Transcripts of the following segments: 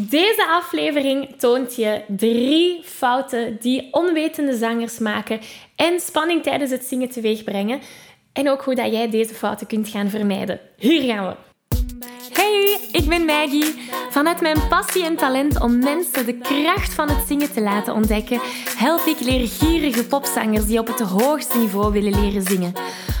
Deze aflevering toont je drie fouten die onwetende zangers maken en spanning tijdens het zingen teweeg brengen. En ook hoe dat jij deze fouten kunt gaan vermijden. Hier gaan we. Hey, ik ben Maggie. Vanuit mijn passie en talent om mensen de kracht van het zingen te laten ontdekken, help ik leergierige popzangers die op het hoogste niveau willen leren zingen.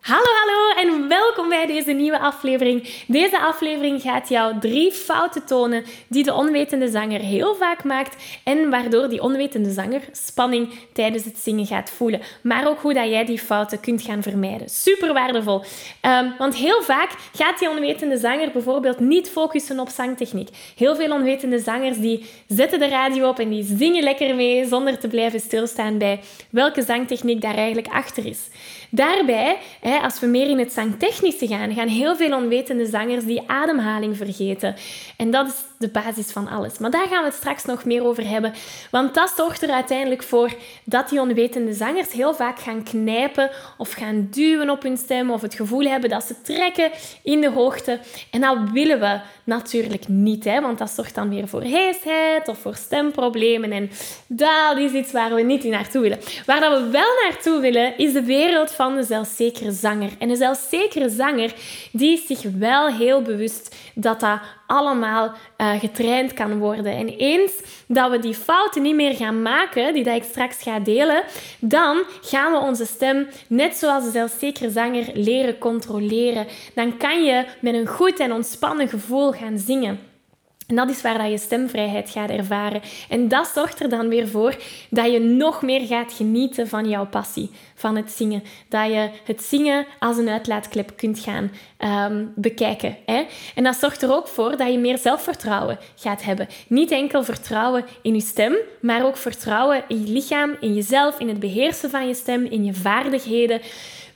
Hallo, hallo en welkom bij deze nieuwe aflevering. Deze aflevering gaat jou drie fouten tonen die de onwetende zanger heel vaak maakt en waardoor die onwetende zanger spanning tijdens het zingen gaat voelen. Maar ook hoe dat jij die fouten kunt gaan vermijden. Super waardevol. Um, want heel vaak gaat die onwetende zanger bijvoorbeeld niet focussen op zangtechniek. Heel veel onwetende zangers die zetten de radio op en die zingen lekker mee zonder te blijven stilstaan bij welke zangtechniek daar eigenlijk achter is. Daarbij als we meer in het zangtechnische gaan, gaan heel veel onwetende zangers die ademhaling vergeten. En dat is de basis van alles. Maar daar gaan we het straks nog meer over hebben. Want dat zorgt er uiteindelijk voor dat die onwetende zangers heel vaak gaan knijpen of gaan duwen op hun stem of het gevoel hebben dat ze trekken in de hoogte. En dat willen we natuurlijk niet, hè? want dat zorgt dan weer voor heesheid of voor stemproblemen. En dat is iets waar we niet naartoe willen. Waar dat we wel naartoe willen, is de wereld van de zelfzekere zanger. En een zelfzekere zanger, die is zich wel heel bewust dat dat allemaal uh, getraind kan worden. En eens dat we die fouten niet meer gaan maken, die dat ik straks ga delen, dan gaan we onze stem, net zoals de zelfzekere zanger, leren controleren. Dan kan je met een goed en ontspannen gevoel gaan zingen. En dat is waar dat je stemvrijheid gaat ervaren. En dat zorgt er dan weer voor dat je nog meer gaat genieten van jouw passie, van het zingen. Dat je het zingen als een uitlaatklep kunt gaan ehm, bekijken. Hè? En dat zorgt er ook voor dat je meer zelfvertrouwen gaat hebben. Niet enkel vertrouwen in je stem, maar ook vertrouwen in je lichaam, in jezelf, in het beheersen van je stem, in je vaardigheden.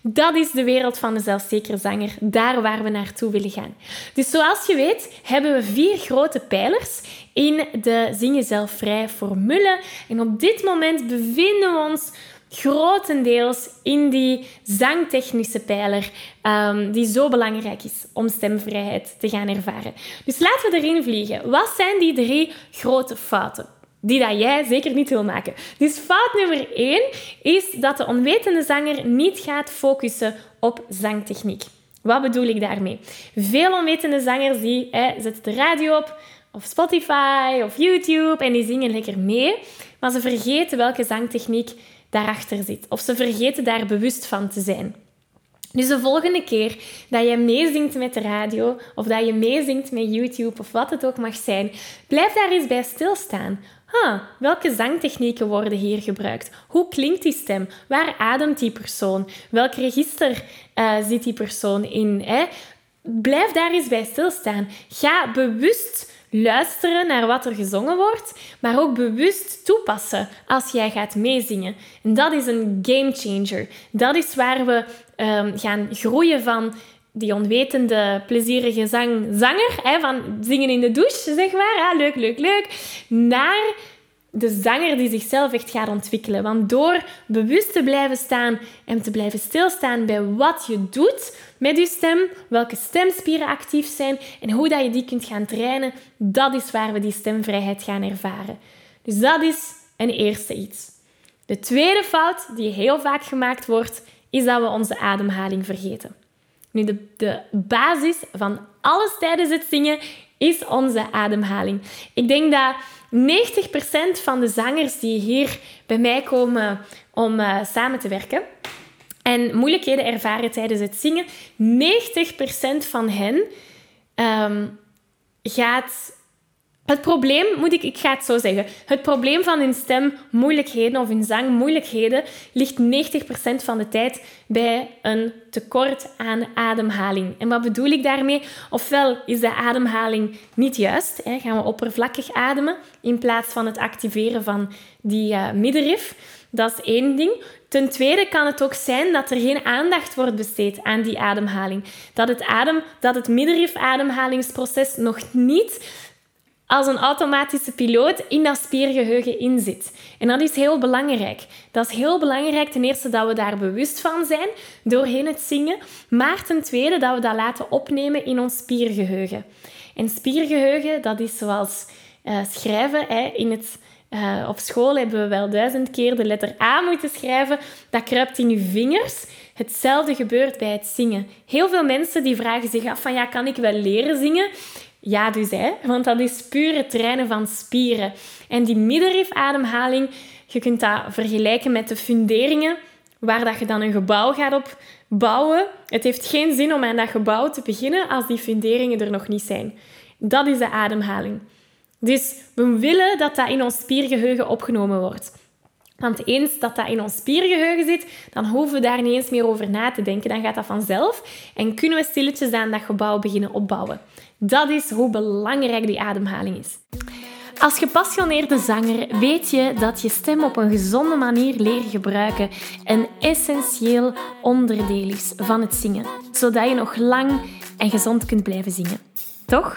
Dat is de wereld van de zelfzekere zanger, daar waar we naartoe willen gaan. Dus zoals je weet, hebben we vier grote pijlers in de Zing Jezelf Vrij formule. En op dit moment bevinden we ons grotendeels in die zangtechnische pijler, um, die zo belangrijk is om stemvrijheid te gaan ervaren. Dus laten we erin vliegen. Wat zijn die drie grote fouten? Die dat jij zeker niet wil maken. Dus fout nummer 1 is dat de onwetende zanger niet gaat focussen op zangtechniek. Wat bedoel ik daarmee? Veel onwetende zangers die zetten de radio op, of Spotify of YouTube en die zingen lekker mee, maar ze vergeten welke zangtechniek daarachter zit. Of ze vergeten daar bewust van te zijn. Dus de volgende keer dat je meezingt met de radio of dat je meezingt met YouTube of wat het ook mag zijn, blijf daar eens bij stilstaan. Huh, welke zangtechnieken worden hier gebruikt? Hoe klinkt die stem? Waar ademt die persoon? Welk register uh, zit die persoon in? Hè? Blijf daar eens bij stilstaan. Ga bewust luisteren naar wat er gezongen wordt, maar ook bewust toepassen als jij gaat meezingen. En dat is een game changer. Dat is waar we um, gaan groeien van die onwetende, plezierige zang, zanger, hè, van zingen in de douche, zeg maar, leuk, leuk, leuk, naar de zanger die zichzelf echt gaat ontwikkelen. Want door bewust te blijven staan en te blijven stilstaan bij wat je doet met je stem, welke stemspieren actief zijn en hoe dat je die kunt gaan trainen, dat is waar we die stemvrijheid gaan ervaren. Dus dat is een eerste iets. De tweede fout die heel vaak gemaakt wordt, is dat we onze ademhaling vergeten. Nu, de, de basis van alles tijdens het zingen is onze ademhaling. Ik denk dat 90% van de zangers die hier bij mij komen om uh, samen te werken en moeilijkheden ervaren tijdens het zingen, 90% van hen um, gaat het probleem, moet ik, ik ga het zo zeggen. Het probleem van hun stem, moeilijkheden of hun zang, moeilijkheden, ligt 90% van de tijd bij een tekort aan ademhaling. En wat bedoel ik daarmee? Ofwel is de ademhaling niet juist, hè, gaan we oppervlakkig ademen in plaats van het activeren van die uh, middenrif. Dat is één ding. Ten tweede kan het ook zijn dat er geen aandacht wordt besteed aan die ademhaling. Dat het, adem, dat het middenrif-ademhalingsproces nog niet als een automatische piloot in dat spiergeheugen inzit. En dat is heel belangrijk. Dat is heel belangrijk ten eerste dat we daar bewust van zijn doorheen het zingen, maar ten tweede dat we dat laten opnemen in ons spiergeheugen. En spiergeheugen, dat is zoals uh, schrijven hè, in het uh, op school hebben we wel duizend keer de letter A moeten schrijven. Dat kruipt in je vingers. Hetzelfde gebeurt bij het zingen. Heel veel mensen die vragen zich af van ja, kan ik wel leren zingen? Ja, dus hè, want dat is puur het trainen van spieren. En die middenrifademhaling, je kunt dat vergelijken met de funderingen waar dat je dan een gebouw gaat op bouwen. Het heeft geen zin om aan dat gebouw te beginnen als die funderingen er nog niet zijn. Dat is de ademhaling. Dus we willen dat dat in ons spiergeheugen opgenomen wordt. Want eens dat dat in ons spiergeheugen zit, dan hoeven we daar niet eens meer over na te denken. Dan gaat dat vanzelf en kunnen we stilletjes aan dat gebouw beginnen opbouwen. Dat is hoe belangrijk die ademhaling is. Als gepassioneerde zanger weet je dat je stem op een gezonde manier leren gebruiken een essentieel onderdeel is van het zingen, zodat je nog lang en gezond kunt blijven zingen. Toch?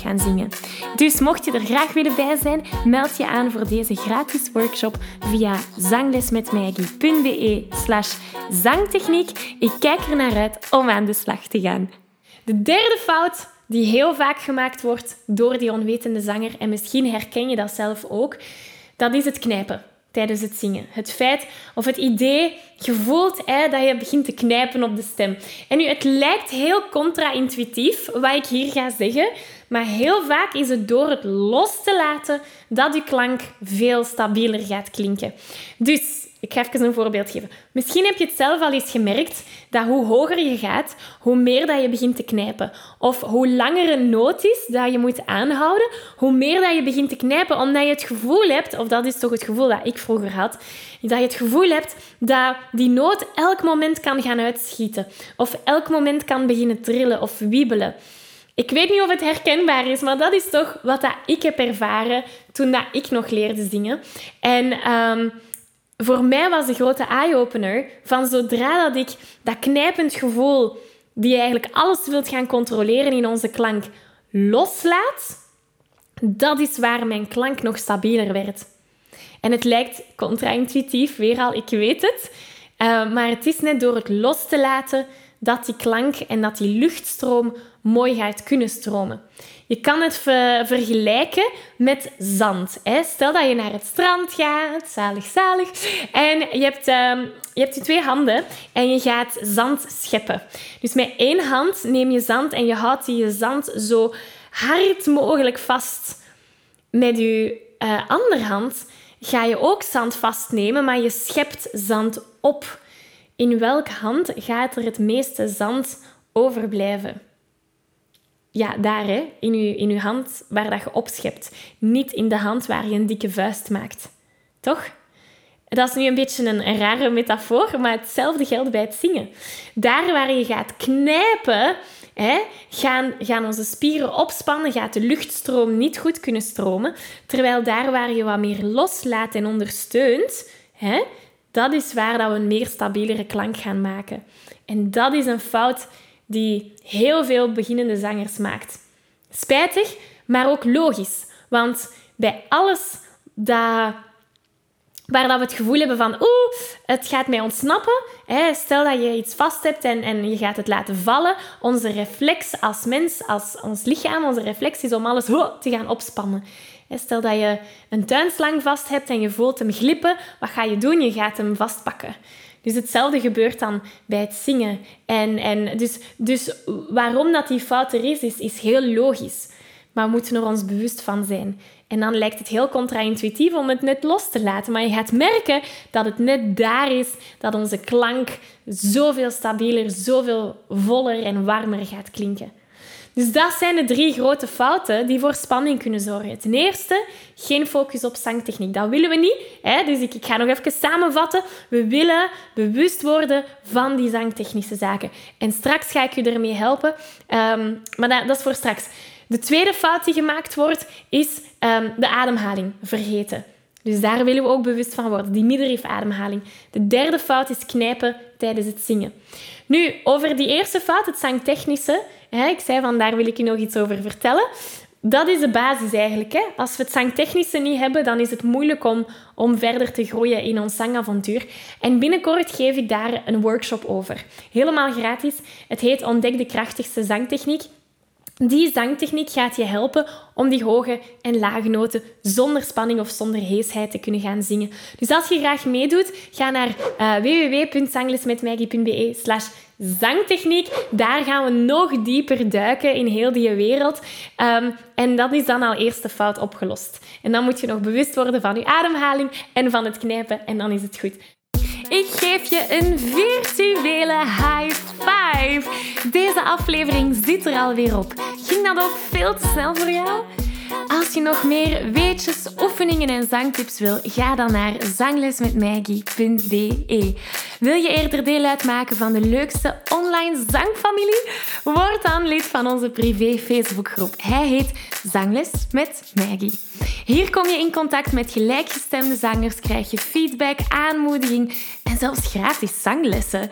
gaan zingen. Dus mocht je er graag willen bij zijn, meld je aan voor deze gratis workshop via zanglesmetmaggie.be slash zangtechniek. Ik kijk er naar uit om aan de slag te gaan. De derde fout die heel vaak gemaakt wordt door die onwetende zanger, en misschien herken je dat zelf ook, dat is het knijpen tijdens het zingen. Het feit of het idee, je voelt hè, dat je begint te knijpen op de stem. En nu, het lijkt heel contra-intuïtief wat ik hier ga zeggen, maar heel vaak is het door het los te laten dat je klank veel stabieler gaat klinken. Dus ik ga even een voorbeeld geven. Misschien heb je het zelf al eens gemerkt dat hoe hoger je gaat, hoe meer dat je begint te knijpen. Of hoe langer een noot is dat je moet aanhouden, hoe meer dat je begint te knijpen, omdat je het gevoel hebt, of dat is toch het gevoel dat ik vroeger had, dat je het gevoel hebt dat die noot elk moment kan gaan uitschieten. Of elk moment kan beginnen trillen of wiebelen. Ik weet niet of het herkenbaar is, maar dat is toch wat dat ik heb ervaren toen dat ik nog leerde zingen. En... Um, voor mij was de grote eye-opener van zodra dat ik dat knijpend gevoel, die eigenlijk alles wilt gaan controleren in onze klank, loslaat, dat is waar mijn klank nog stabieler werd. En het lijkt contra-intuïtief, weer al, ik weet het. Uh, maar het is net door het los te laten dat die klank en dat die luchtstroom mooi gaat kunnen stromen. Je kan het vergelijken met zand. Hè? Stel dat je naar het strand gaat, zalig, zalig, en je hebt, uh, je hebt die twee handen en je gaat zand scheppen. Dus met één hand neem je zand en je houdt je zand zo hard mogelijk vast. Met je uh, andere hand ga je ook zand vastnemen, maar je schept zand op. In welke hand gaat er het meeste zand overblijven? ja, daar, hè, in, je, in uw hand waar dat je opschept. Niet in de hand waar je een dikke vuist maakt. Toch? Dat is nu een beetje een, rare metafoor, maar hetzelfde geldt bij het zingen. Daar waar je gaat knijpen, hè, gaan, gaan onze spieren opspannen, gaat de luchtstroom niet goed kunnen stromen. Terwijl daar waar je wat meer loslaat en ondersteunt, hè, dat is waar dat we een meer stabielere klank gaan maken. En dat is een fout die heel veel beginnende zangers maakt. Spijtig, maar ook logisch. Want bij alles dat, waar dat we het gevoel hebben van oeh, het gaat mij ontsnappen. Hè, stel dat je iets vast hebt en, en je gaat het laten vallen. Onze reflex als mens, als ons lichaam, onze reflex is om alles te gaan opspannen. Stel dat je een tuinslang vast hebt en je voelt hem glippen. Wat ga je doen? Je gaat hem vastpakken. Dus hetzelfde gebeurt dan bij het zingen. En, en dus, dus waarom dat die fout er is, is, is heel logisch. Maar we moeten er ons bewust van zijn. En dan lijkt het heel contra-intuïtief om het net los te laten. Maar je gaat merken dat het net daar is dat onze klank zoveel stabieler, zoveel voller en warmer gaat klinken. Dus dat zijn de drie grote fouten die voor spanning kunnen zorgen. Ten eerste, geen focus op zangtechniek. Dat willen we niet. Hè? Dus ik, ik ga nog even samenvatten. We willen bewust worden van die zangtechnische zaken. En straks ga ik je ermee helpen. Ehm, maar dat, dat, is voor straks. De tweede fout die gemaakt wordt, is ehm, de ademhaling vergeten. Dus daar willen we ook bewust van worden, die middenrifademhaling. De derde fout is knijpen tijdens het zingen. Nu, over die eerste fout, het zangtechnische, hè, ik zei van daar wil ik je nog iets over vertellen. Dat is de basis eigenlijk. Hè. Als we het zangtechnische niet hebben, dan is het moeilijk om, om verder te groeien in ons zangavontuur. En binnenkort geef ik daar een workshop over. Helemaal gratis. Het heet Ontdek de krachtigste zangtechniek. Die zangtechniek gaat je helpen om die hoge en lage noten zonder spanning of zonder heesheid te kunnen gaan zingen. Dus als je graag meedoet, ga naar uh, www.zanglesmetmaggie.be slash zangtechniek. Daar gaan we nog dieper duiken in heel die wereld. Ehm, en dat is dan al eerste fout opgelost. En dan moet je nog bewust worden van je ademhaling en van het knijpen en dan is het goed. Ik geef je een virtuele high five. Deze aflevering zit er alweer op. Ging dat ook veel te snel voor jou? Als je nog meer weetjes, oefeningen en zangtips wil, ga dan naar zanglesmetmaggie.be. Wil je eerder deel uitmaken van de leukste online zangfamilie? Word dan lid van onze privé Facebookgroep. Hij heet Zangles met Maggie. Hier kom je in contact met gelijkgestemde zangers, krijg je feedback, aanmoediging en zelfs gratis zanglessen.